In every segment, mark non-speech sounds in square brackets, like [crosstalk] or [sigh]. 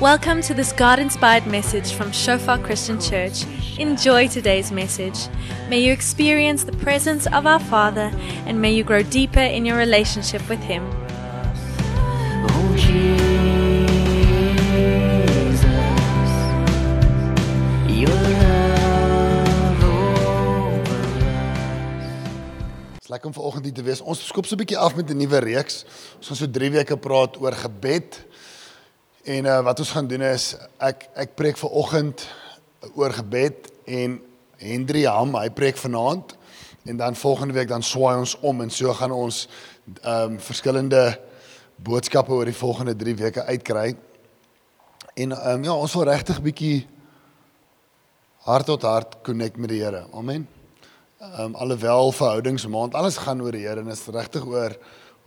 Welcome to this God inspired message from Shofar Christian Church. Enjoy today's message. May you experience the presence of our Father and may you grow deeper in your relationship with Him. Lekker om vanoggend hier te wees. Ons skop so 'n bietjie af met 'n nuwe reeks. Ons gaan so 3 weke praat oor gebed. En uh, wat ons gaan doen is ek ek preek vanoggend oor gebed en Hendrie Ham, hy preek vanaand en dan volgende week dan swaai ons om en so gaan ons ehm um, verskillende boodskappe oor die volgende 3 weke uitkry. En ehm um, ja, ons wil regtig bietjie hart tot hart connect met die Here. Amen. Ehm um, alhoewel verhoudings maand alles gaan oor die Here en is regtig oor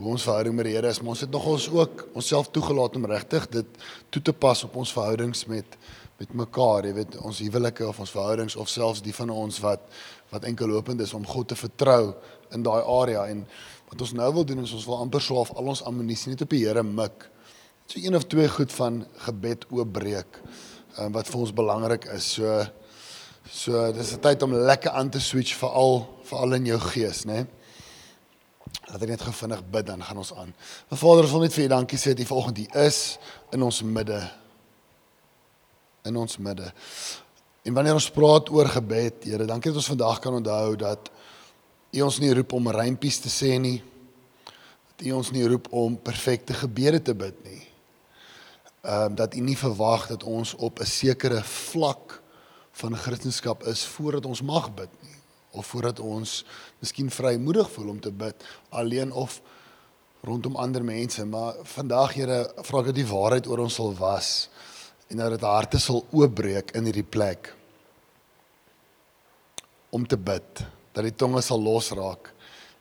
hoe ons verhouding met die Here is, maar ons het nog ons ook onsself toegelaat om regtig dit toe te pas op ons verhoudings met met mekaar, jy weet, ons huwelike of ons verhoudings of selfs die van ons wat wat enkel lopend is om God te vertrou in daai area en wat ons nou wil doen is ons wil amper so half al ons ammunisie net op die Here mik. So een of twee goed van gebed oopbreek um, wat vir ons belangrik is. So So dis 'n tyd om lekker aan te switch veral veral in jou gees, né? Nee? Laat ek net gou vinnig bid dan gaan ons aan. Maar Vader, ons wil net vir U dankie sê dat U vanoggend hier is in ons midde. In ons midde. En wanneer ons praat oor gebed, Here, dankie dat ons vandag kan onthou dat U ons nie roep om rympies te sê nie. Dat U ons nie roep om perfekte gebede te bid nie. Ehm um, dat U nie verwag dat ons op 'n sekere vlak van Christendom is voordat ons mag bid nie of voordat ons miskien vrymoedig voel om te bid alleen of rondom ander mense. Maar vandag Here vra ek dat die waarheid oor ons sal was en dat dit harte sal oopbreek in hierdie plek om te bid dat die tonge sal losraak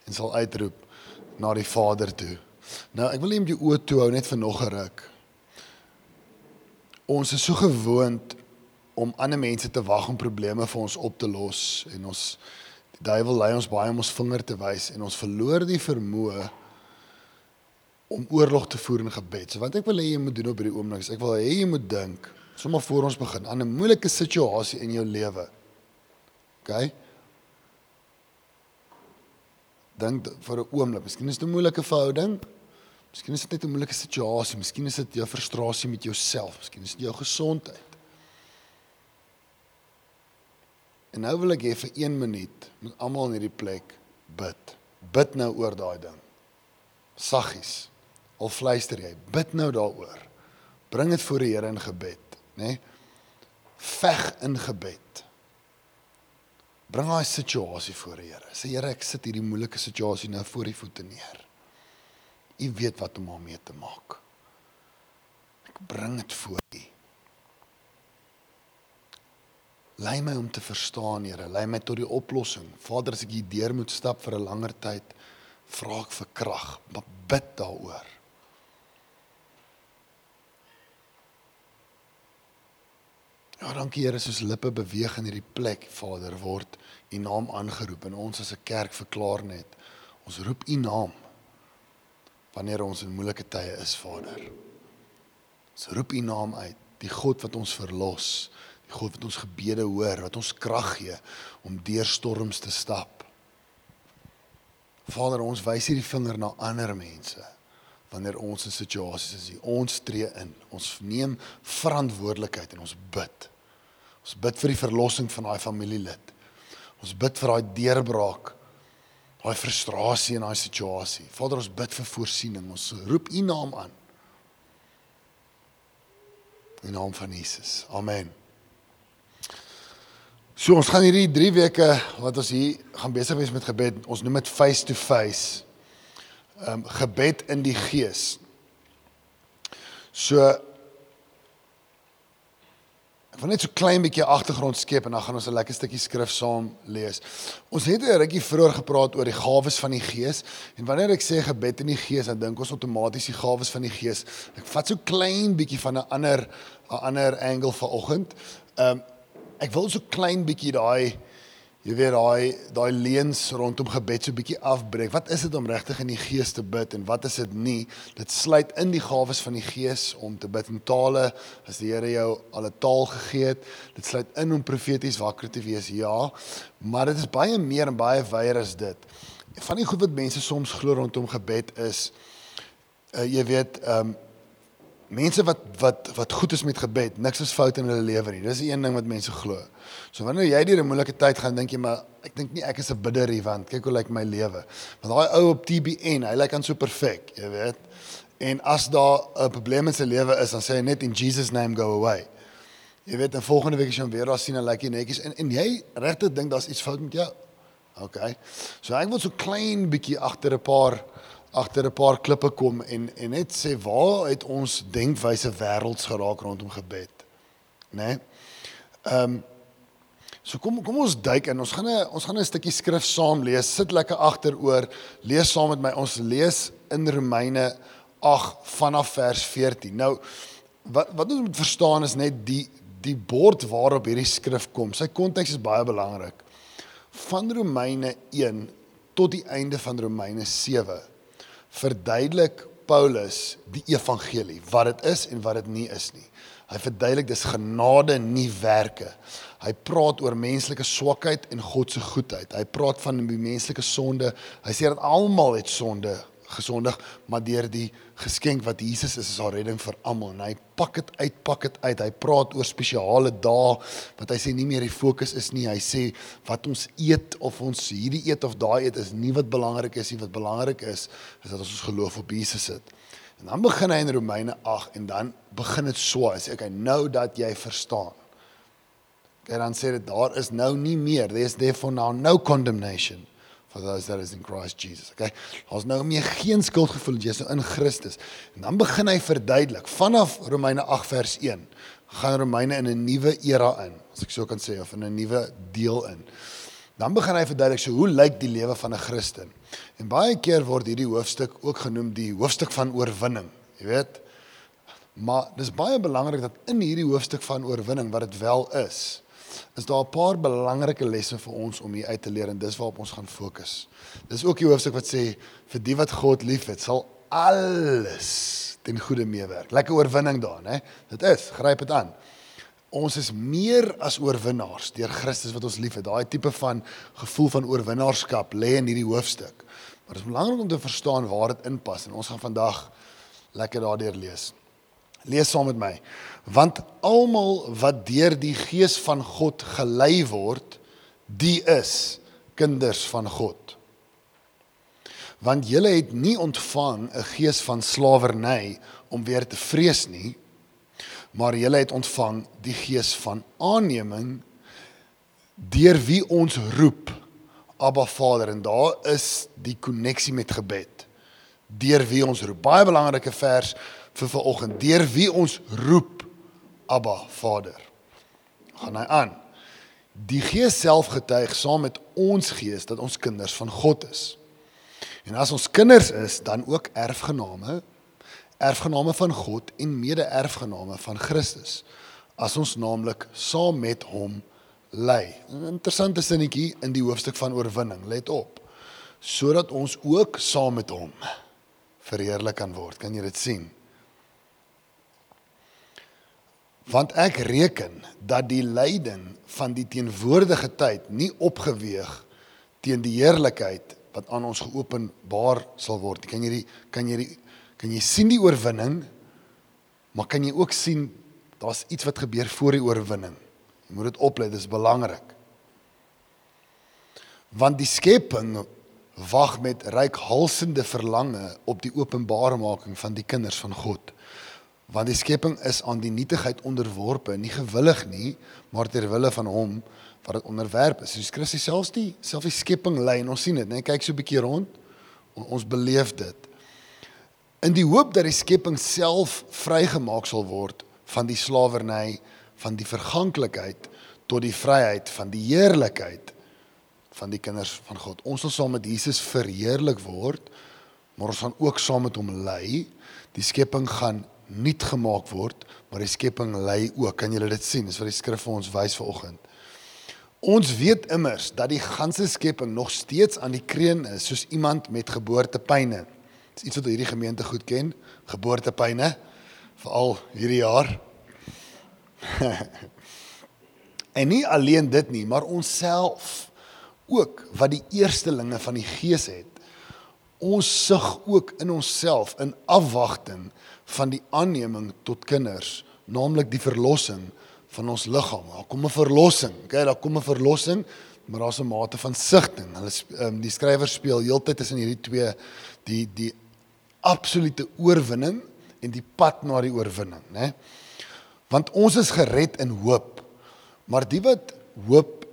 en sal uitroep na die Vader toe. Nou ek wil net die oë toe hou net vir nog 'n ruk. Ons is so gewoond om ander mense te wag om probleme vir ons op te los en ons duiwel lei ons baie om ons vinger te wys en ons verloor die vermoë om oorlog te voer in gebed. So wat ek wil hê jy moet doen op hierdie oomblik is ek wil hê jy moet dink sommer voor ons begin aan 'n moeilike situasie in jou lewe. OK? Dink vir 'n oomblik, miskien is dit 'n moeilike verhouding. Miskien is dit net 'n moeilike situasie, miskien is dit jou frustrasie met jouself, miskien is dit jou gesondheid. En nou wil ek hê vir 1 minuut met almal in hierdie plek bid. Bid nou oor daai ding. Saggies. Al fluister jy, bid nou daaroor. Bring dit voor die Here in gebed, nê? Nee? Veg in gebed. Bring daai situasie voor die Here. Sê Here, ek sit hierdie moeilike situasie nou voor U voete neer. U weet wat om daarmee te maak. Ek bring dit voor U. Lei my om te verstaan, Here. Lei my tot die oplossing. Vader, as ek hier deur moet stap vir 'n langer tyd, vra ek vir krag, maar bid daaroor. Ja, dankie Here, soos lippe beweeg in hierdie plek, Vader, word U naam aangeroep en ons as 'n kerk verklaar net, ons roep U naam wanneer ons in moeilike tye is, Vader. Ons roep U naam uit, die God wat ons verlos, God wat ons gebede hoor, wat ons krag gee om deur storms te stap. Vader, ons wys hierdie vinger na ander mense wanneer ons in situasies is. Ons tree in. Ons neem verantwoordelikheid en ons bid. Ons bid vir die verlossing van daai familielid. Ons bid vir daai deurbraak. Daai frustrasie in daai situasie. Vader, ons bid vir voorsiening. Ons roep U naam aan. In naam van Jesus. Amen. So ons gaan hierdie 3 weke wat ons hier gaan besig wees met gebed. Ons noem dit face to face. Ehm um, gebed in die gees. So Ek wil net so klein bietjie agtergrond skep en dan gaan ons 'n lekker stukkie skrif saam lees. Ons het 'n rukkie vroeër gepraat oor die gawes van die Gees en wanneer ek sê gebed in die Gees, dan dink ons outomaties die gawes van die Gees. Ek vat so klein bietjie van 'n ander 'n ander angle vanoggend. Ehm um, ek wil so klein bietjie daai jy weet daai daai leuns rondom gebed so bietjie afbreek. Wat is dit om regtig in die gees te bid en wat is dit nie? Dit sluit in die gawes van die gees om te bid in tale as die Here jou al 'n taal gegee het. Dit sluit in om profeties wakker te wees. Ja, maar dit is baie meer en baie wyer as dit. Van die goed wat mense soms glo rondom gebed is uh, jy weet, ehm um, mense wat wat wat goed is met gebed, niks is fout in hulle lewe nie. Dis een ding wat mense glo. So wanneer jy deur 'n moeilike tyd gaan, dink jy maar ek dink nie ek is 'n bidder hier want kyk hoe lyk my lewe. Want daai ou op TBN, hy lyk aan so perfek, jy weet. En as daar 'n probleem in sy lewe is, dan sê hy net in Jesus name go away. Jy weet, en volgende week as jy hom weer daar sien, dan lyk hy netjies en en jy regtig dink daar's iets fout met jou. OK. So ek wil so klein bietjie agter 'n paar agter 'n paar klippe kom en en net sê waar het ons denkwyse wêrelds geraak rondom gebed. Né? Nee? Ehm um, So kom kom ons duik in. Ons gaan 'n ons gaan 'n stukkie skrif saam lees. Sit lekker agteroor. Lees saam met my. Ons lees in Romeine 8 vanaf vers 14. Nou wat wat ons moet verstaan is net die die bord waarop hierdie skrif kom. Sy konteks is baie belangrik. Van Romeine 1 tot die einde van Romeine 7 verduidelik Paulus die evangelie, wat dit is en wat dit nie is nie. Hy verduidelik dis genade nie werke. Hy praat oor menslike swakheid en God se goedheid. Hy praat van die menslike sonde. Hy sê dat almal het sonde gesondig, maar deur die geskenk wat Jesus is, is daar redding vir almal. En hy pak dit uit, pak dit uit. Hy praat oor spesiale dae wat hy sê nie meer die fokus is nie. Hy sê wat ons eet of ons hierdie eet of daai eet is nie wat belangrik is nie. Wat belangrik is is dat ons ons geloof op Jesus het. En dan begin hy in Romeine 8 en dan begin dit so. Sê okay, nou dat jy verstaan. Okay, dan sê dit daar is nou nie meer. There's therefore now no condemnation for those that is in Christ Jesus. Okay. Daar's nou meer geen skuldgevoel jy is nou in Christus. En dan begin hy verduidelik vanaf Romeine 8 vers 1 gaan Romeine in 'n nuwe era in, as ek so kan sê of in 'n nuwe deel in. Dan begin hy verduidelik so hoe lyk die lewe van 'n Christen. En baie keer word hierdie hoofstuk ook genoem die hoofstuk van oorwinning, jy weet. Maar dis baie belangrik dat in hierdie hoofstuk van oorwinning wat dit wel is, is daar 'n paar belangrike lesse vir ons om hier uit te leer en dis waarop ons gaan fokus. Dis ook die hoofstuk wat sê vir die wat God liefhet, sal alles ten goeie meewerk. Lekker oorwinning daar, né? Dit is, gryp dit aan. Ons is meer as oorwinnaars deur Christus wat ons liefhet. Daai tipe van gevoel van oorwinnaarskap lê in hierdie hoofstuk. Maar dit is belangrik om te verstaan waar dit inpas en ons gaan vandag lekker daardeur lees. Lees saam met my. Want almal wat deur die gees van God gelei word, die is kinders van God. Want julle het nie ontvang 'n gees van slawerny om weer te vrees nie, maar julle het ontvang die gees van aanneming deur wie ons roep Abba Vader en daar is die koneksie met gebed. Deur wie ons roep. Baie belangrike vers vir vanoggend. Deur wie ons roep Abba Vader. Gaan hy aan. Die Gees self getuig saam met ons gees dat ons kinders van God is. En as ons kinders is, dan ook erfgename, erfgename van God en mede-erfgename van Christus. As ons naamlik saam met hom lê. 'n Interessante sinnetjie in die hoofstuk van oorwinning. Let op. Sodat ons ook saam met hom verheerlik kan word. Kan jy dit sien? Want ek reken dat die lyding van die teenwoordige tyd nie opgeweeg teen die heerlikheid wat aan ons geopenbaar sal word. Kan jy die, kan jy die, kan jy sien die oorwinning? Maar kan jy ook sien daar's iets wat gebeur voor die oorwinning? Jy moet dit oplet, dis belangrik. Want die skepping wag met reikhalsende verlange op die openbarmaking van die kinders van God want die skepping is aan die nietigheid onderworpe, nie gewillig nie, maar ter wille van hom wat dit onderwerp is. Soos Christus selfs die self die skepping lei en ons sien dit, net kyk so 'n bietjie rond. Ons beleef dit. In die hoop dat die skepping self vrygemaak sal word van die slawerny van die verganklikheid tot die vryheid van die heerlikheid van die kinders van God. Ons sal saam met Jesus verheerlik word, maar ons gaan ook saam met hom ly. Die skepping gaan nuut gemaak word, maar die skepping lei ook. Kan julle dit sien? Dis wat die skrif vir ons wys vanoggend. Ons weet immers dat die ganse skepping nog steeds aan die kreun is soos iemand met geboortepyne. Dis iets wat hierdie gemeente goed ken, geboortepyne, veral hierdie jaar. [laughs] en nie alleen dit nie, maar onsself ook wat die eerstelinge van die Gees het. Ons sug ook in onsself in afwagting van die aanneming tot kinders, naamlik die verlossing van ons liggaam. Daar kom 'n verlossing. Okay, daar kom 'n verlossing, maar daar's 'n mate van sigting. Hulle um, die skrywer speel heeltyd tussen hierdie twee die die absolute oorwinning en die pad na die oorwinning, né? Want ons is gered in hoop. Maar die wat hoop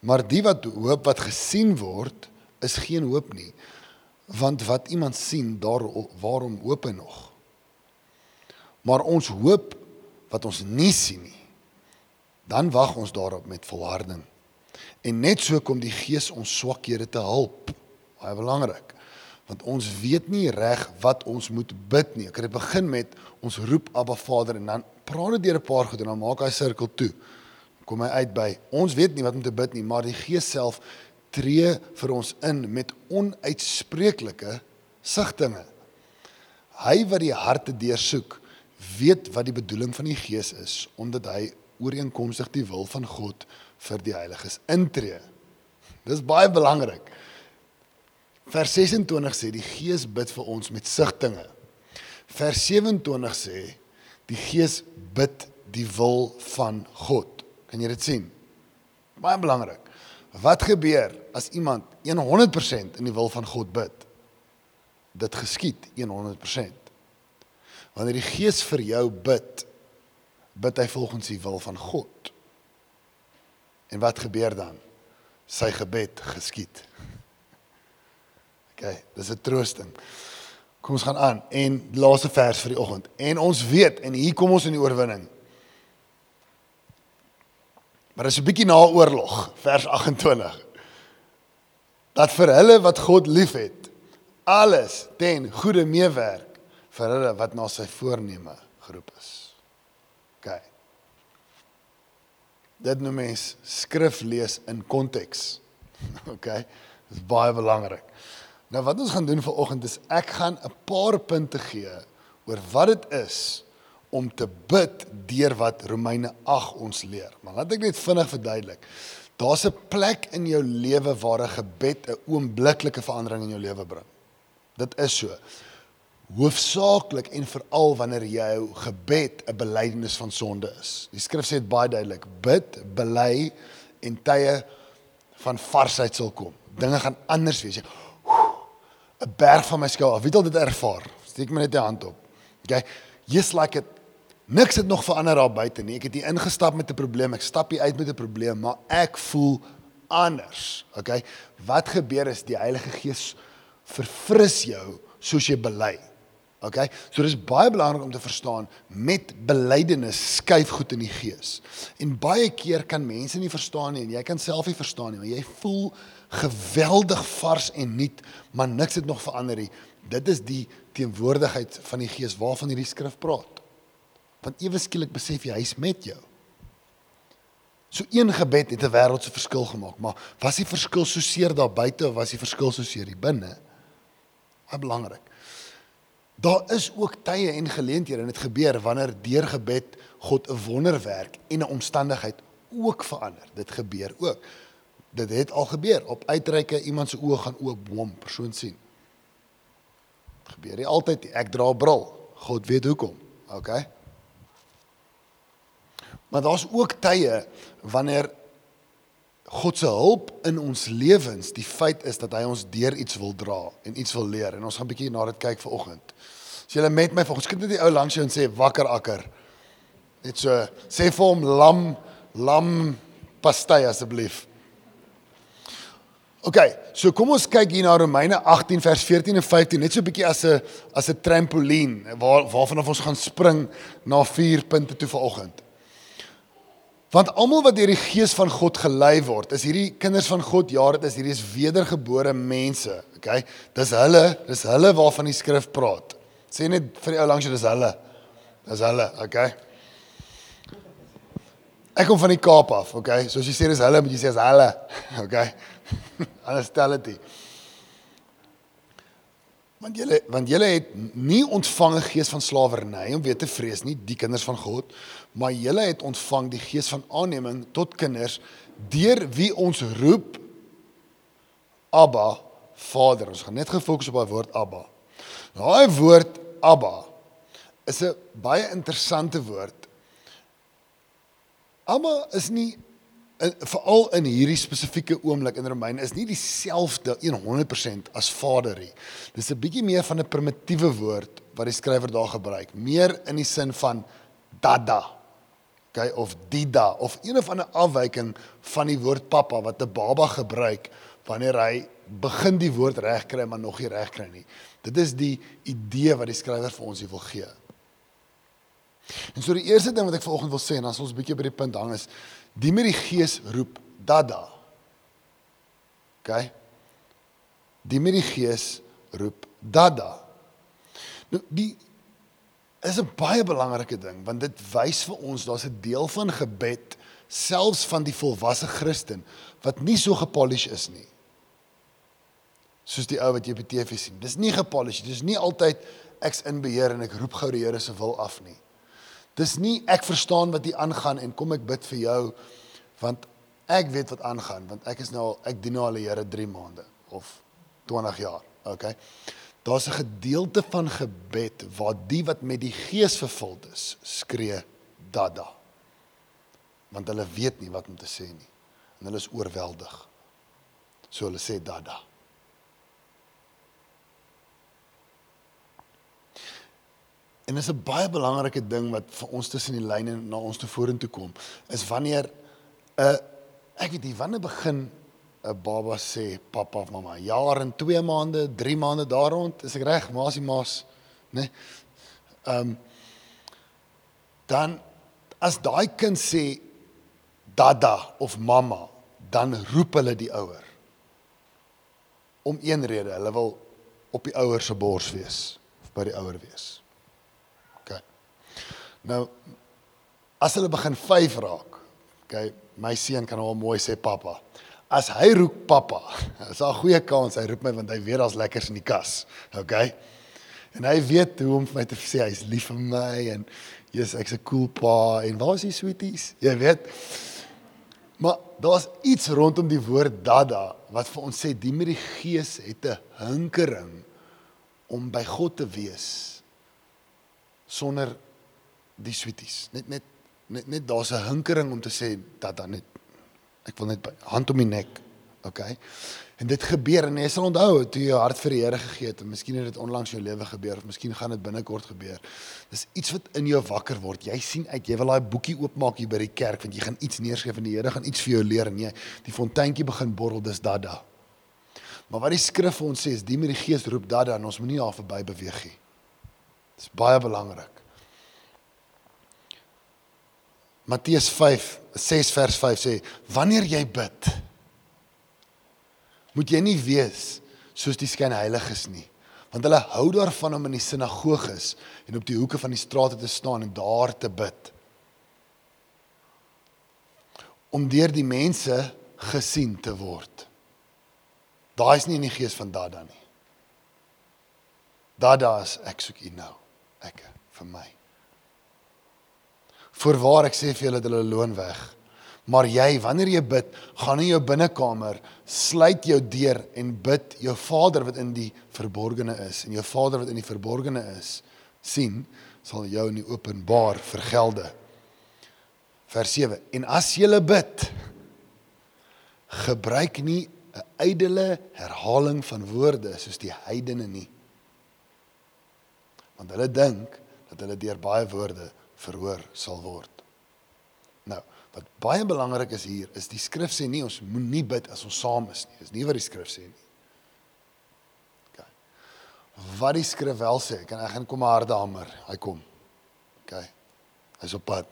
maar die wat hoop wat gesien word, is geen hoop nie. Want wat iemand sien, daar waarom hoop hy nog? Maar ons hoop wat ons nie sien nie, dan wag ons daarop met volharding. En net so kom die Gees ons swakhede te help. Baie belangrik. Want ons weet nie reg wat ons moet bid nie. Ek het begin met ons roep Abba Vader en dan praat dit deur 'n paar goed en dan maak hy sirkel toe. Kom hy uit by ons weet nie wat om te bid nie, maar die Gees self tree vir ons in met onuitspreeklike sigtinge. Hy wat die harte deursoek, weet wat die bedoeling van die Gees is omdat hy ooreenkomstig die wil van God vir die heiliges intree. Dis baie belangrik. Vers 26 sê die Gees bid vir ons met sigtinge. Vers 27 sê die Gees bid die wil van God. Kan jy dit sien? Baie belangrik. Wat gebeur as iemand 100% in die wil van God bid? Dit geskied 100%. Wanneer die Gees vir jou bid, bid hy volgens die wil van God. En wat gebeur dan? Sy gebed geskied. OK, dis 'n troosting. Kom ons gaan aan en laaste vers vir die oggend. En ons weet en hier kom ons in die oorwinning. Maar dis 'n bietjie na oorlog, vers 28. Dat vir hulle wat God liefhet, alles ten goeie meewerk vir hulle wat na sy voorneme geroep is. OK. Dit noem mens skrif lees in konteks. [laughs] OK. Dit is baie belangrik. Nou wat ons gaan doen vanoggend is ek gaan 'n paar punte gee oor wat dit is om te bid deur wat Romeine 8 ons leer. Maar laat ek net vinnig verduidelik. Daar's 'n plek in jou lewe waar 'n gebed 'n oombliklike verandering in jou lewe bring. Dit is so hoofsaaklik en veral wanneer jou gebed 'n belydenis van sonde is. Die skrif sê dit baie duidelik: bid, bely en tye van varsheid sal kom. Dinge gaan anders wees. 'n Berg van my skou af. Wie het dit ervaar? Steek my net die hand op. Okay. Just like it niks het nog verander daar buite nie. Ek het hier ingestap met 'n probleem. Ek stap hier uit met 'n probleem, maar ek voel anders. Okay. Wat gebeur is die Heilige Gees verfris jou soos jy bely. Okay? So dis baie belangrik om te verstaan met belydenis skuif goed in die gees. En baie keer kan mense nie verstaan nie en jy kan self nie verstaan nie, maar jy voel geweldig vars en nuut, maar niks het nog verander nie. Dit is die teenwoordigheid van die gees waarvan hierdie skrif praat. Want ewe skielik besef jy hy's met jou. So een gebed het 'n wêreldse verskil gemaak, maar was die verskil so seer daar buite of was die verskil so seer hier binne? Baie belangrik. Daar is ook tye en geleenthede en dit gebeur wanneer deur gebed God 'n wonderwerk en 'n omstandigheid ook verander. Dit gebeur ook. Dit het al gebeur. Op uitreike iemand se oë gaan oop, boom, persoon sien. Dit gebeur nie altyd nie. Ek dra 'n bril. God weet hoekom. OK. Maar daar's ook tye wanneer God se hulp in ons lewens, die feit is dat hy ons deur iets wil dra en iets wil leer en ons gaan 'n bietjie na dit kyk vanoggend. As jy met my volgens kyk net die ou langs jou en sê wakker akker. Net so sê vir hom lam lam pastei asseblief. OK, so kom ons kyk hier na Romeine 18 vers 14 en 15 net so 'n bietjie as 'n as 'n trampolien waar waarvan ons gaan spring na vier punte toe vanoggend. Want almal wat deur die gees van God gelei word, is hierdie kinders van God, ja, dit is hierdie is wedergebore mense, okay? Dis hulle, dis hulle waarvan die skrif praat. Sê net vir die ou langs jy dis hulle. Dis hulle, okay? Ek kom van die Kaap af, okay? So as jy sê dis hulle, moet jy sê dis hulle, [laughs] okay? Anders stel dit nie. Want julle want julle het nie ontvang 'n gees van slawerny om weer te vrees nie, die kinders van God, maar julle het ontvang die gees van aanneming tot kinders deur wie ons roep Abba, Vader. Ons gaan net gefokus op daai woord Abba. Daai woord Abba is 'n baie interessante woord. Abba is nie in, veral in hierdie spesifieke oomblik in Romeine is nie dieselfde 100% as Vader nie. Dis 'n bietjie meer van 'n primitiewe woord wat die skrywer daar gebruik, meer in die sin van dada. Okay, of dida of een of ander afwyking van die woord pappa wat 'n baba gebruik wanneer hy begin die woord reg kry maar nog nie reg kry nie. Dit is die idee wat die skrywer vir ons wil gee. En so die eerste ding wat ek vanoggend wil sê en as ons 'n bietjie by die punt hang is die met die gees roep dada. OK? Die met die gees roep dada. Nou die is 'n baie belangrike ding want dit wys vir ons daar's 'n deel van gebed selfs van die volwasse Christen wat nie so gepolish is nie. Soos die ou wat jy op die TV sien. Dis nie gepolish, dis nie altyd ek's in beheer en ek roep gou die Here se wil af nie. Dis nie ek verstaan wat hier aangaan en kom ek bid vir jou want ek weet wat aangaan want ek is nou al ek dien nou al die Here 3 maande of 20 jaar. Okay. Daar's 'n gedeelte van gebed waar die wat met die Gees vervuld is, skree dada. Want hulle weet nie wat om te sê nie en hulle is oorweldig. So hulle sê dada. En dis 'n baie belangrike ding wat vir ons tussen die lyne na ons toe vorentoe kom, is wanneer 'n uh, ek weet nie wanneer begin 'n baba sê pappa of mamma, jaar en 2 maande, 3 maande daar rond, is ek reg, maasie maas, né? Nee? Ehm um, dan as daai kind sê dada of mamma, dan roep hulle die ouer. Om een rede, hulle wil op die ouer se bors wees of by die ouer wees. Nou as hulle begin 5 raak. Okay, my seun kan al mooi sê pappa. As hy roep pappa, [laughs] is daar 'n goeie kans hy roep my want hy weet daar's lekkers in die kas. Okay? En hy weet hoe om vir my te sê hy's lief vir my en jy's ek's 'n cool pa en waar is die sweeties? [laughs] Jy weet. Maar daar's iets rondom die woord dada wat vir ons sê die met die gees het 'n hinkering om by God te wees sonder die sweeties. Net net net, net daar's 'n hinkering om te sê dat dan net ek wil net by, hand om die nek. OK. En dit gebeur en jy sal onthou toe jy jou hart vir die Here gegee het en miskien het dit onlangs jou lewe gebeur of miskien gaan dit binnekort gebeur. Dis iets wat in jou wakker word. Jy sien uit jy wil daai boekie oopmaak hier by die kerk want jy gaan iets neerskryf en die Here gaan iets vir jou leer en jy die fonteintjie begin borrel dis dada. Maar wat die skrif vir ons sê is die met die gees roep dada en ons moenie daar verby beweeg nie. Dis baie belangrik. Matteus 5 6 vers 5 sê wanneer jy bid moet jy nie wees soos die skynheiliges nie want hulle hou daarvan om in die sinagoges en op die hoeke van die strate te staan en daar te bid. Om deur die mense gesien te word. Daai is nie in die gees van dada nie. Dada is ek soek u nou. Ek vir my Voorwaar ek sê vir julle dat hulle loon weg. Maar jy, wanneer jy bid, gaan in jou binnekamer, sluit jou deur en bid jou Vader wat in die verborgene is en jou Vader wat in die verborgene is, sien, sal jou in die openbaar vergelde. Vers 7. En as jy bid, gebruik nie 'n ydelle herhaling van woorde soos die heidene nie. Want hulle dink dat hulle deur baie woorde verhoor sal word. Nou, wat baie belangrik is hier is die skrif sê nie ons moenie bid as ons saam is nie. Dis nie wat die skrif sê nie. OK. Wat die skrif wel sê, kan ek gaan kom 'n harde hamer. Hy kom. OK. Hy's op pad.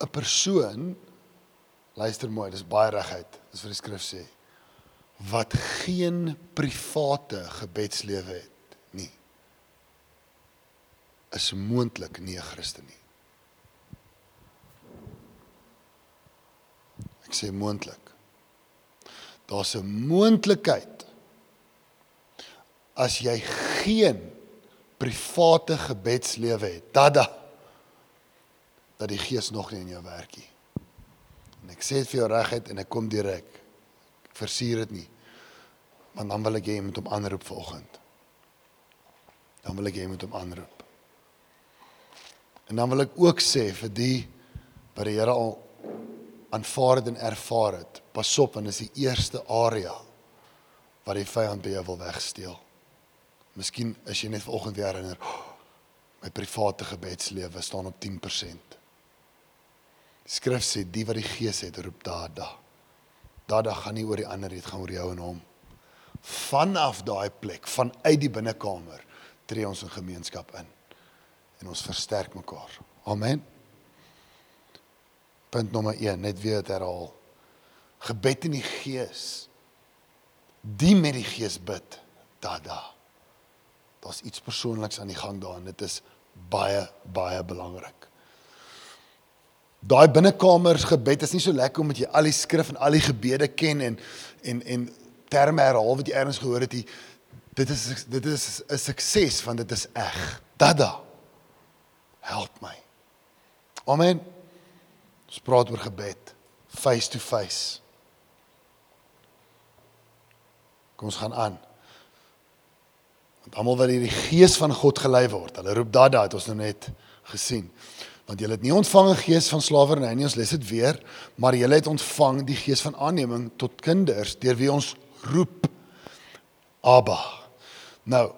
'n Persoon luister mooi, dis baie regheid. Dis wat die skrif sê wat geen private gebedslewe het is moontlik nie 'n Christen nie. Ek sê moontlik. Daar's 'n moontlikheid as jy geen private gebedslewe het. Dada dat die Gees nog nie in jou werk nie. En ek sê dit vir jou reguit en ek kom direk. Ek versier dit nie. Want dan wil ek hê jy moet hom aanroep vanoggend. Dan wil ek hê jy moet hom aanroep. En dan wil ek ook sê vir die wat die Here al aanvaar het en ervaar het, pas op want dis die eerste area wat die vyand by jou wil wegsteel. Miskien is jy net vanoggend weer herinner, oh, my private gebedslewe staan op 10%. Die skrif sê die wat die Gees het, roep Dada. Dada gaan nie oor die ander, dit gaan oor jou en hom. Vanaf daai plek, vanuit die binnekamer, tree ons in gemeenskap in en ons versterk mekaar. Amen. Punt nommer 1, net weer dit herhaal. Gebed in die Gees. Die met die Gees bid. Dada. Daar's iets persoonliks aan die gang daar en dit is baie baie belangrik. Daai binnekamers gebed is nie so lekker omdat jy al die skrif en al die gebede ken en en en terme herhaal wat jy eers gehoor het. Die, dit is dit is 'n sukses want dit is eg. Dada. Help my. Amen. Ons praat oor gebed face to face. Kom ons gaan aan. Want almal wat deur die gees van God gelei word, hulle roep Dada, het ons nou net gesien. Want julle het nie ontvang 'n gees van slawerny nie, ons lees dit weer, maar julle het ontvang die gees van aanneming tot kinders deur wie ons roep Abba. Nou,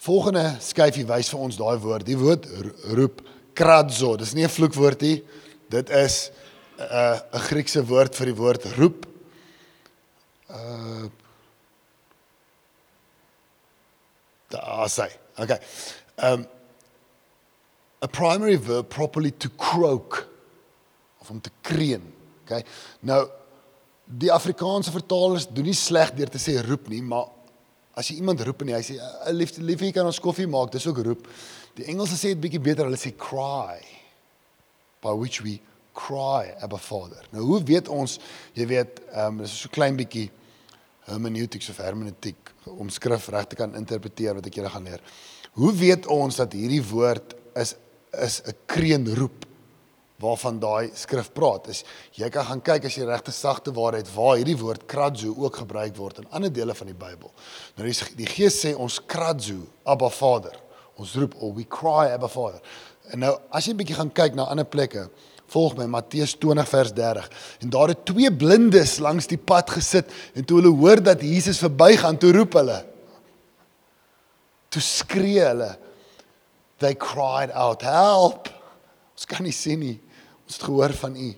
volgende skyfie wys vir ons daai woord. Die woord roep kradzo. Dis nie 'n vloekwoord nie. Dit is 'n uh, 'n Griekse woord vir die woord roep. Uh Daar sê. Okay. Um a primary verb properly to croak of om te kreun. Okay. Nou die Afrikaanse vertalers doen nie sleg deur te sê roep nie, maar as jy iemand roep en hy sê liefde liefie kan ons koffie maak, dis ook roep. Die Engelse sê dit bietjie beter, hulle sê cry by which we cry Abba Vader. Nou hoe weet ons, jy weet, ehm um, dis so klein bietjie hermeneutiek of hermeneutiek om skrif reg te kan interpreteer wat ek julle gaan leer. Hoe weet ons dat hierdie woord is is 'n kreunroep waarvan daai skrif praat? Is jy kan gaan kyk as jy regte sagte waarheid waar hierdie woord kradzo ook gebruik word in ander dele van die Bybel. Nou die, die Gees sê ons kradzo Abba Vader. Ons roep oh we cry Abba Vader. En nou as jy 'n bietjie gaan kyk na ander plekke, volg my Matteus 20 vers 30. En daar het twee blindes langs die pad gesit en toe hulle hoor dat Jesus verbygaan, toe roep hulle. Toe skree hulle. They cried out, "Help!" Ons kan nie sien nie. Ons het gehoor van U.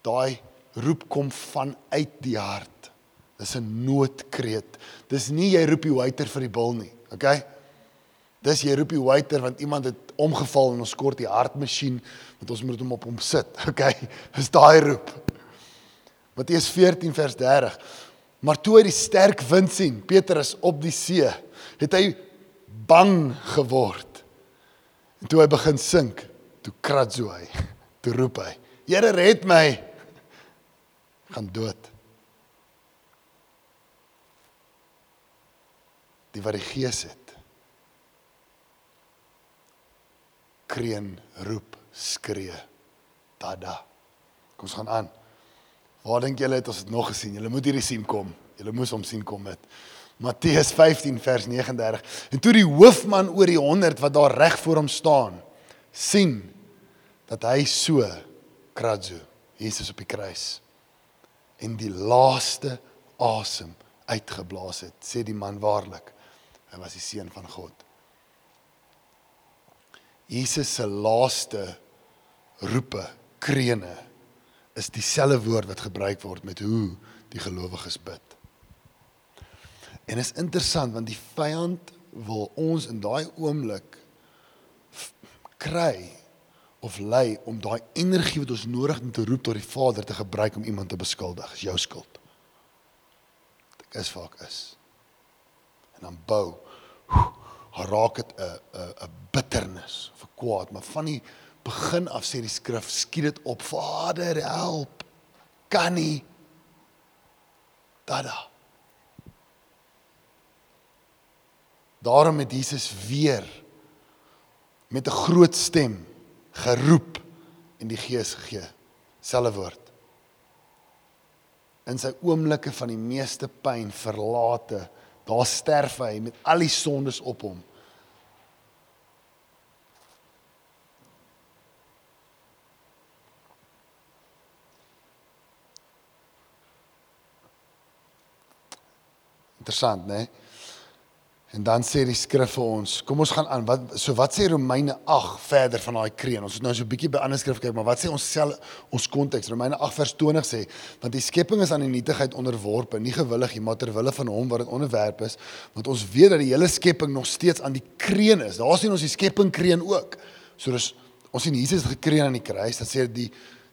Daai roep kom vanuit die hart. Dis 'n noodkreet. Dis nie jy roep die waiter vir die bil nie, okay? Dis jy roep die waiter want iemand het omgeval en ons kort die hartmasjien want ons moet hom op hom sit. [laughs] Okay. Dis daai roep. Matteus 14 vers 30. Maar toe hy die sterk wind sien, Petrus op die see, het hy bang geword. En toe hy begin sink, toe kratso hy, toe roep hy: "Here red my." gaan dood. Die wat die gees het kreun, roep, skree. Tada. Kom ons gaan aan. Waar dink julle het ons dit nog gesien? Julle moet hierdie sien kom. Julle moes hom sien kom met Matteus 15 vers 39. En toe die hoofman oor die 100 wat daar reg voor hom staan, sien dat hy so kradzo Jesus op die kruis en die laaste asem uitgeblaas het, sê die man waarlik, hy was die seun van God. Jesus se laaste roepe, krene is dieselfde woord wat gebruik word met hoe die gelowiges bid. En is interessant want die vyand wil ons in daai oomblik kry of lei om daai energie wat ons nodig het om te roep tot die Vader te gebruik om iemand te beskuldig. Dis jou skuld. Dit is vaak is. En dan bou raak dit 'n 'n 'n bitternis of 'n kwaad, maar van die begin af sê die skrif, skiet dit op. Vader, help. Kan nie. Dada. Daarom het Jesus weer met 'n groot stem geroep en die Gees gegee. Selfe woord. In sy oomblikke van die meeste pyn, verlate, daar sterf hy met al die sondes op hom. Interessant, né? Nee? En dan sê die skrif vir ons, kom ons gaan aan. Wat so wat sê Romeine 8 verder van daai kreun? Ons het nou so 'n bietjie by ander skrif kyk, maar wat sê ons sel ons konteks? Romeine 8 vers 20 sê, want die skepping is aan die nietigheid onderworpe, nie gewillig nie, maar ter wille van hom wat dit onderwerp is, want ons weet dat die hele skepping nog steeds aan die kreun is. Daar sien ons die skepping kreun ook. So dis ons sien Jesus gekreun aan die kruis, dan sê die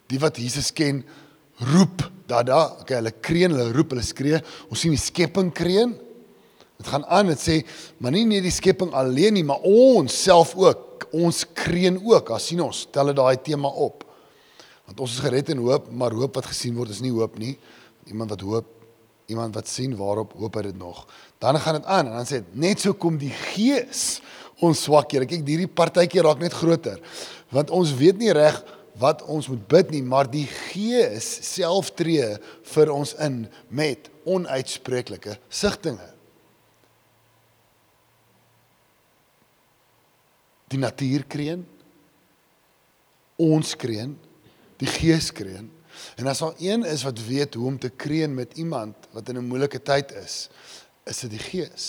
die wat Jesus ken, roep dat daar, okay, hulle kreun, hulle roep, hulle skree. Ons sien die skepping kreun Dit gaan aan, dit sê, maar nie net die skepping alleen nie, maar ons self ook, ons kreun ook. As sien ons, tel dit daai tema op. Want ons is gered in hoop, maar hoop wat gesien word is nie hoop nie. Iemand wat hoop, iemand wat sien waarop hoop hy dit nog. Dan gaan dit aan en dan sê dit net so kom die Gees ons swakhede. Kyk, hierdie partytjie raak net groter. Want ons weet nie reg wat ons moet bid nie, maar die Gees self tree vir ons in met onuitspreeklike sigtinge. Die natuur kreun ons kreun die gees kreun en as daar een is wat weet hoe om te kreun met iemand wat in 'n moeilike tyd is is dit die gees.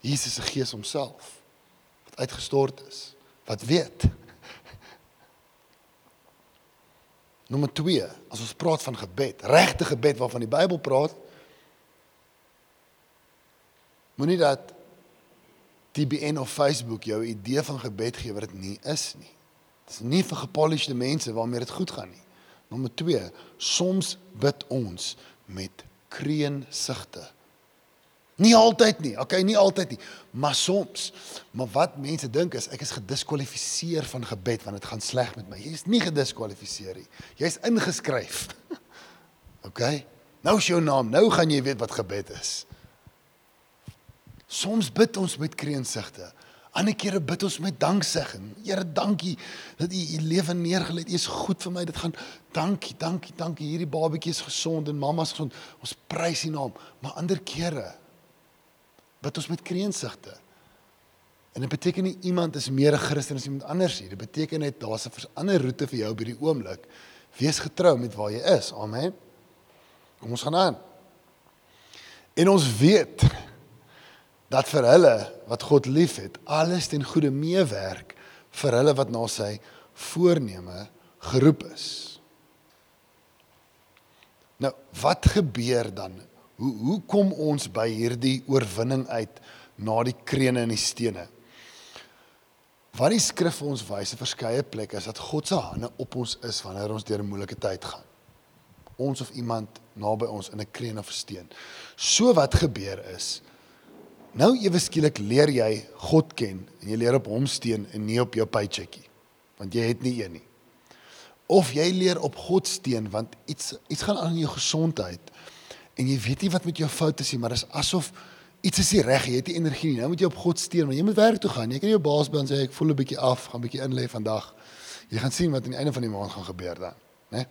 Jesus se gees homself wat uitgestort is wat weet. [laughs] Nommer 2 as ons praat van gebed regte gebed waarvan die Bybel praat moenie dat TBN of Facebook jou idee van gebed gee wat dit nie is nie. Dit is nie vir gepolished mense waarmee dit goed gaan nie. Nommer 2, soms bid ons met kreunsigte. Nie altyd nie. Okay, nie altyd nie, maar soms. Maar wat mense dink is ek is gediskwalifiseer van gebed want dit gaan sleg met my. Jy is nie gediskwalifiseer nie. Jy's ingeskryf. [laughs] Okay? Nou is jou naam. Nou gaan jy weet wat gebed is. Soms bid ons met kreunsigte. Ander kere bid ons met danksegging. Here, dankie dat U U lewe neergelê het. U is goed vir my. Dit gaan dankie, dankie, dankie. Hierdie babatjie is gesond en mamma's gesond. Ons prys U naam. Maar ander kere bid ons met kreunsigte. En dit beteken nie iemand is meer 'n Christen as iemand anders nie. Dit beteken net daar's 'n ander roete vir jou by die oomblik. Wees getrou met waar jy is. Amen. Kom ons gaan aan. En ons weet dat vir hulle wat God liefhet, alles ten goeie meewerk vir hulle wat na sy voorneme geroep is. Nou, wat gebeur dan? Hoe hoe kom ons by hierdie oorwinning uit na die krene en die stene? Wat die skrif vir ons wys op verskeie plekke is dat God se hande op ons is wanneer ons deur 'n moeilike tyd gaan. Ons of iemand naby ons in 'n kreen of 'n steen. So wat gebeur is, Nou ewe skielik leer jy God ken en jy leer op hom steun en nie op jou paycheckie want jy het nie een nie. Of jy leer op God steun want iets iets gaan aan in jou gesondheid en jy weet nie wat met jou fout is nie, maar dit is asof iets is nie reg, jy het nie energie nie. Nou moet jy op God steun want jy moet werk toe gaan. Jy kan jou baas bel en sê ek voel 'n bietjie af, gaan bietjie inlê vandag. Jy gaan sien wat aan die einde van die maand gaan gebeur dan, né?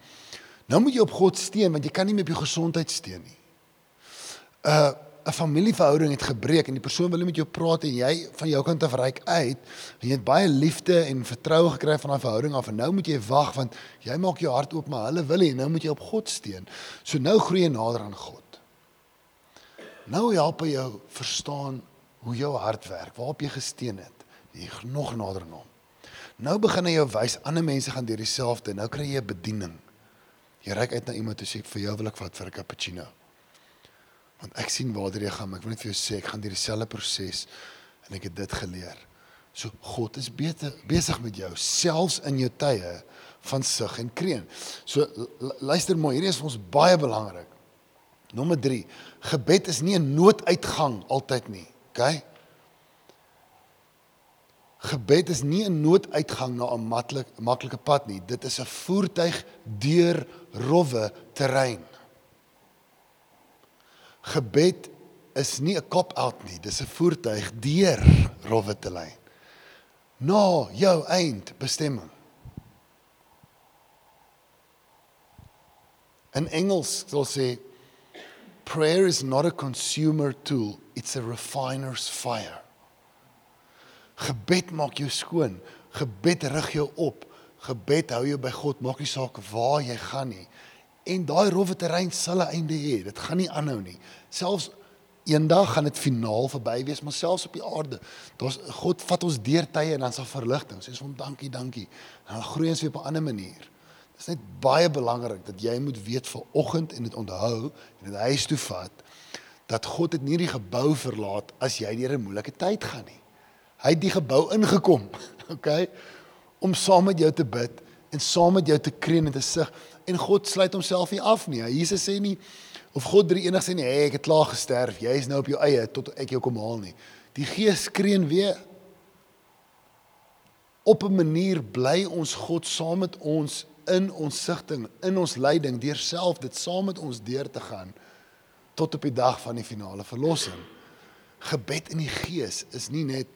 Nou moet jy op God steun want jy kan nie meer op jou gesondheid steun nie. Uh 'n familieverhouding het gebreek en die persoon wil nie met jou praat en jy van jou kant af reik uit en jy het baie liefde en vertroue gekry van daai verhouding af en nou moet jy wag want jy maak jou hart oop maar hulle wil nie nou moet jy op God steun. So nou groei jy nader aan God. Nou help hy jou verstaan hoe jou hart werk, waarop jy gesteun het. Jy nog nader aan hom. Nou begin hy jou wys ander mense gaan deur dieselfde. Nou kry jy 'n bediening. Jy reik uit na iemand en sê vir jou wil ek vat vir 'n cappuccino. Want ek sien waar jy gaan, maar ek wil net vir jou sê ek gaan deur dieselfde proses en ek het dit geleer. So God is beter besig met jou selfs in jou tye van sug en kreun. So luister mooi, hierdie is vir ons baie belangrik. Nommer 3. Gebed is nie 'n nooduitgang altyd nie. OK? Gebed is nie 'n nooduitgang na 'n maklik maklike pad nie. Dit is 'n voertuig deur rowwe terrein. Gebed is nie 'n cop-out nie, dis 'n voertuig deur rowwe terrein. Na jou eindbestemming. In Engels sal sê prayer is not a consumer tool, it's a refiner's fire. Gebed maak jou skoon. Gebed rig jou op. Gebed hou jou by God, maak nie saak waar jy gaan nie. En daai rowwe terrein sal 'n einde hê. Dit gaan nie aanhou nie. Selfs eendag gaan dit finaal verby wees, maar selfs op die aarde, daar's God vat ons deur tye en dan sal verligting. Sê ons hom dankie, dankie. En dan groei ons weer op 'n ander manier. Dit is net baie belangrik dat jy moet weet vir oggend en dit onthou en dit huis toe vat dat God het nie die gebou verlaat as jy deur 'n moeilike tyd gaan nie. Hy het die gebou ingekom, [laughs] okay, om saam met jou te bid en saam met jou te kreun en te sug en God sluit homself nie af nie. Jesus sê nie of God drie enig sê nie, hey, ek het klaar gesterf, jy is nou op jou eie tot ek jou kom haal nie. Die Gees kreun weer. Op 'n manier bly ons God saam met ons in ons sigting, in ons lyding, deur self dit saam met ons deur te gaan tot op die dag van die finale verlossing. Gebed in die Gees is nie net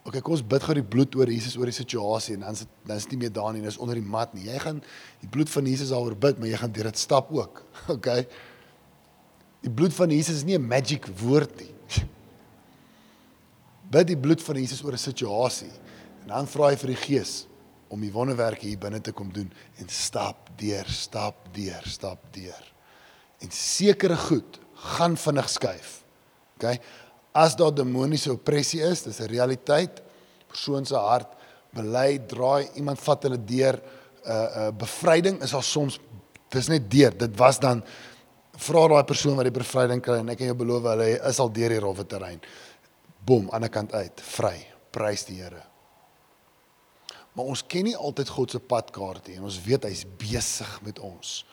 Okay, kom ons bid gou die bloed oor Jesus oor die situasie en dan is dan is dit nie meer daar nie, dis onder die mat nie. Jy gaan die bloed van Jesus daaroor bid, maar jy gaan deur dit stap ook. [laughs] Okay. Die bloed van Jesus is nie 'n magic woord nie. [laughs] Bid die bloed van Jesus oor 'n situasie en dan vra jy vir die Gees om die wonderwerke hier binne te kom doen en stap deur, stap deur, stap deur. En sekere goed gaan vinnig skuif. OK? As daar demoniese opressie is, dis 'n realiteit. Persoon se hart bely, draai, iemand vat hulle deur 'n uh, 'n uh, bevryding is al soms dis net deur. Dit was dan vra daai persoon wat die bevryding kry en ek kan jou beloof hulle is al deur die rowwe terrein. Bom, aan die kant uit, vry. Prys die Here. Maar ons ken nie altyd God se padkaart nie en ons weet hy's besig met ons.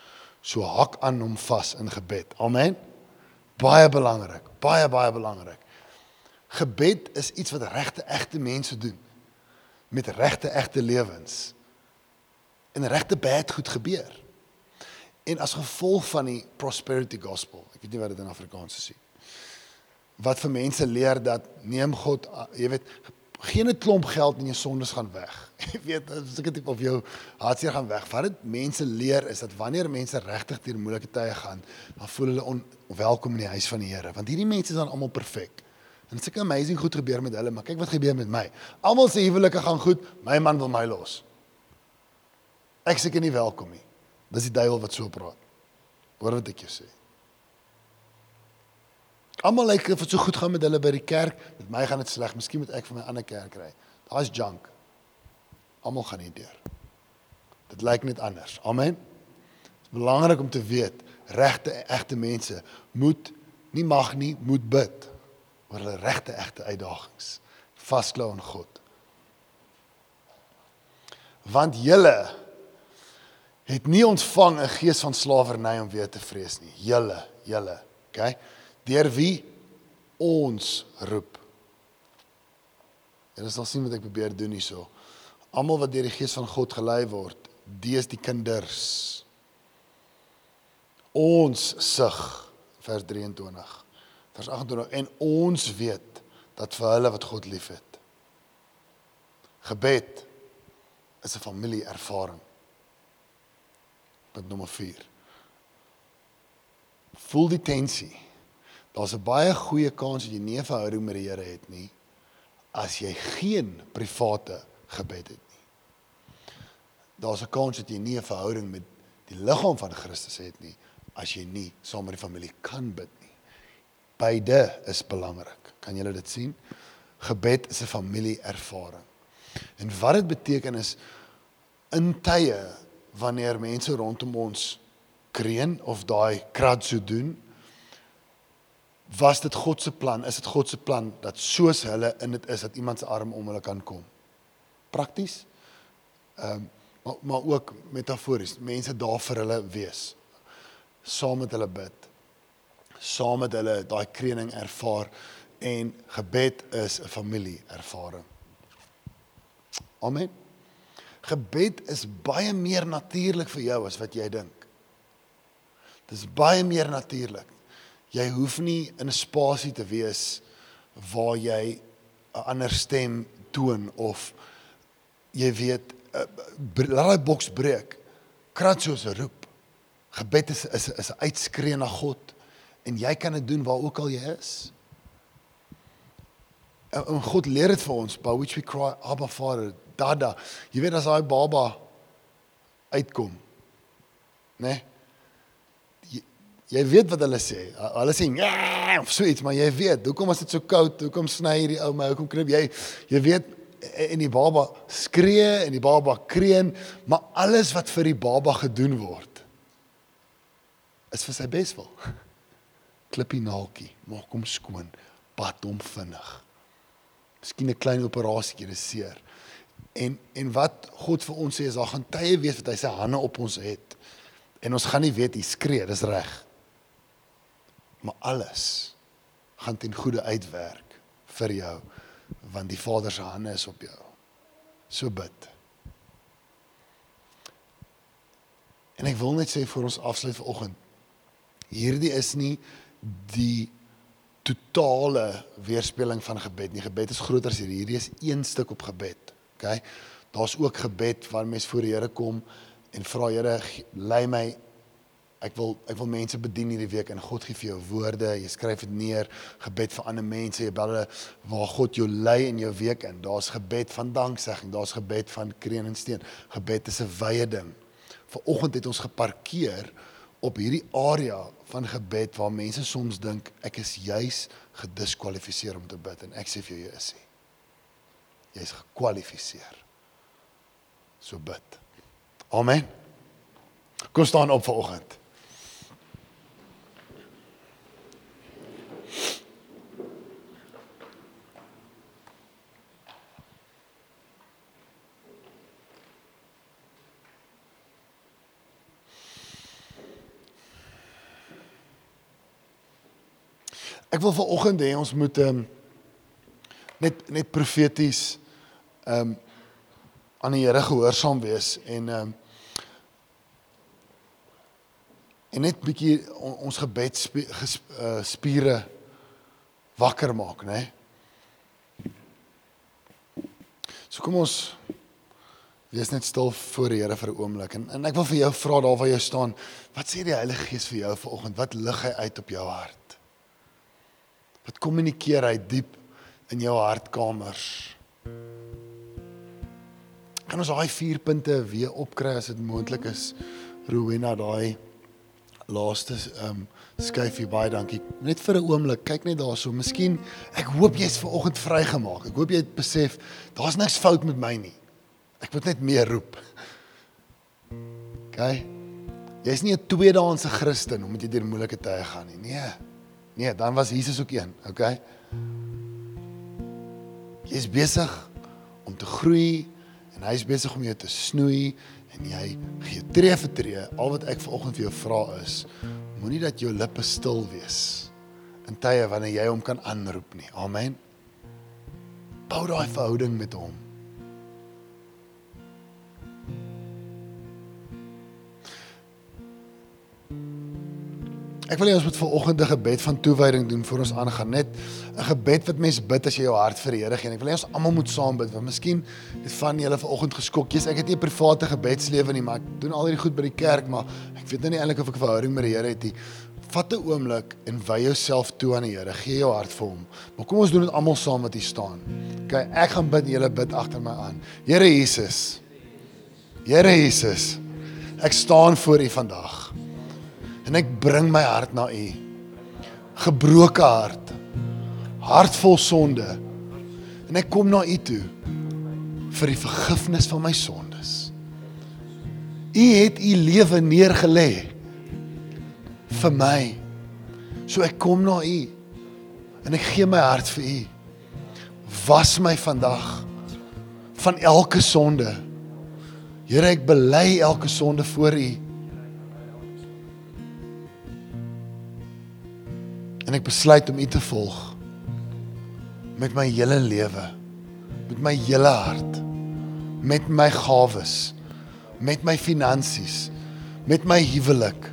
So hak aan hom vas in gebed. Amen. Baie belangrik, baie baie belangrik. Gebed is iets wat regte egte mense doen met regte egte lewens. En regte bad goed gebeur. En as gevolg van die prosperity gospel, ek weet nie wat dit in Afrikaans is nie. Wat vir mense leer dat neem God, jy weet, geen 'n klomp geld en jou sondes gaan weg. [laughs] Jy weet, as ek dit op jou hartseer gaan weg. Wat dit mense leer is dat wanneer mense regtig deur moeilike tye gaan, dan voel hulle onwelkom in die huis van die Here, want hierdie mense is dan almal perfek. En sulke amazing goed gebeur met hulle, maar kyk wat gebeur met my. Almal se huwelike gaan goed, my man wil my los. Ek seker nie welkom nie. Dis die duiwel wat so praat. Hoor wat ek jou sê. Almal lyk of dit so goed gaan met hulle by die kerk, met my gaan dit sleg. Miskien moet ek vir my ander kerk kry. Daar's junk. Almal gaan nie deur. Dit lyk net anders. Amen. Dit is belangrik om te weet, regte egte mense moet nie mag nie, moet bid oor hulle regte egte uitdagings. Vasklou aan God. Want julle het nie ontvang 'n gees van slawerny om weer te vrees nie. Julle, julle, okay? Deur wie ons roep. En ons sal sien wat ek probeer doen hierso. Almal wat deur die gees van God gelei word, dis die kinders. Ons sug vers 23. Vers 28 en ons weet dat vir hulle wat God liefhet. Gebed is 'n familieervaring. Punt nommer 4. Voel die tensie. Daar's 'n baie goeie kans dat jy nie 'n verhouding met die Here het nie as jy geen private gebed het nie. Daar's 'n kans dat jy nie 'n verhouding met die liggaam van Christus het nie as jy nie saam met die familie kan bid. Beide is belangrik. Kan julle dit sien? Gebed is 'n familieervaring. En wat dit beteken is in tye wanneer mense rondom ons kreun of daai kratso doen, was dit God se plan? Is dit God se plan dat soos hulle in dit is dat iemand se arm om hulle kan kom? Prakties? Ehm um, maar maar ook metafories, mense daar vir hulle wees. Saam met hulle bid. Saam met hulle daai kreuning ervaar En gebed is 'n familieervaring. Amen. Gebed is baie meer natuurlik vir jou as wat jy dink. Dit is baie meer natuurlik. Jy hoef nie in 'n spasie te wees waar jy 'n ander stem toon of jy weet eh, laat daai boks breek. Krat soos 'n roep. Gebed is is 'n uitskree na God en jy kan dit doen waar ook al jy is. En en God leer dit vir ons by which we cry Abba Father, Dada. Jy weet as daai baba uitkom. Né? Nee? Jy, jy weet wat hulle sê. Hulle sê ja of so iets, maar jy weet, hoekom is dit so koud? Hoekom sny hierdie ou my? Hoekom knip jy? Jy weet en die baba skree en die baba kreun, maar alles wat vir die baba gedoen word is vir sy beswil. [laughs] Klippie naaltjie, maak hom skoon, pad hom vinnig. Miskien 'n klein operasie, dis seer. En en wat God vir ons sê is daar gaan tye wees wat hy sy hande op ons het. En ons gaan nie weet hy skree, dis reg. Maar alles gaan ten goeie uitwerk vir jou want die Vader se hande is op jou. So bid. En ek wil net sê vir ons afsluit vanoggend. Hierdie is nie die totale weerspieëling van gebed nie. Gebed is groter as hierdie. Hierdie is een stuk op gebed. OK? Daar's ook gebed waar mens voor die Here kom en vra Here, lei my ek wil ek wil mense bedien hierdie week en God gee vir jou woorde, jy skryf dit neer, gebed vir ander mense, jy bel hulle waar God jou lei in jou week in. Daar's gebed van danksegging, daar's gebed van kreun en steen. Gebed is 'n wye ding. Vanoggend het ons geparkeer op hierdie area van gebed waar mense soms dink ek is juis gediskwalifiseer om te bid en ek sê vir jou jy is nie. Jy's gekwalifiseer. So bid. Amen. Kom staan op vanoggend. Ek wil vanoggend hê ons moet um, net net profeties ehm um, aan die Here gehoorsaam wees en ehm um, en net bietjie on, ons gebed spie, ges, uh, spiere wakker maak, né? So kom ons wees net stil voor die Here vir 'n oomblik en en ek wil vir jou vra daar waar jy staan, wat sê die Heilige Gees vir jou vanoggend? Wat lig hy uit op jou hart? Wat kommunikeer hy diep in jou hartkamers? Kan ons daai vier punte weer opkry as dit moontlik is? Rowena daai laaste ehm um, skuif hier baie dankie. Net vir 'n oomblik, kyk net daarso. Miskien ek hoop jy's ver oggend vrygemaak. Ek hoop jy het besef daar's niks fout met my nie. Ek moet net meer roep. OK. Jy's nie 'n tweedaanse Christen omdat jy deur moeilike tye gaan nie. Nee. Nee, dan was Jesus ook een, OK? Jy's besig om te groei en hy's besig om jou te snoei en jy gee tree vir tree. Al wat ek vanoggend vir jou vra is, moenie dat jou lippe stil wees in tye wanneer jy hom kan aanroep nie. Amen. Bou daai verhouding met hom. Ek wil hê ons moet vanoggend 'n gebed van toewyding doen voor ons aangaan. Net 'n gebed wat mens bid as jy jou hart vir die Here gee. En Ek wil hê ons almal moet saam bid. Want miskien het van julle vanoggend geskok. Jy's ek het nie 'n private gebedslewe nie, maar ek doen al hierdie goed by die kerk, maar ek weet nou nie eintlik of ek 'n verhouding met die Here het nie. Vat 'n oomblik en wy jouself toe aan die Here. Gee jou hart vir hom. Maar kom ons doen dit almal saam wat hier staan. OK, ek gaan bid en julle bid agter my aan. Here Jesus. Here Jesus. Ek staan voor U vandag en ek bring my hart na U. Gebroke hart. Hart vol sonde. En ek kom na U toe vir die vergifnis van my sondes. U het U lewe neergelê vir my. So ek kom na U en ek gee my hart vir U. Was my vandag van elke sonde. Here, ek bely elke sonde voor U. En ek besluit om U te volg. met my hele lewe, met my hele hart, met my gawes, met my finansies, met my huwelik.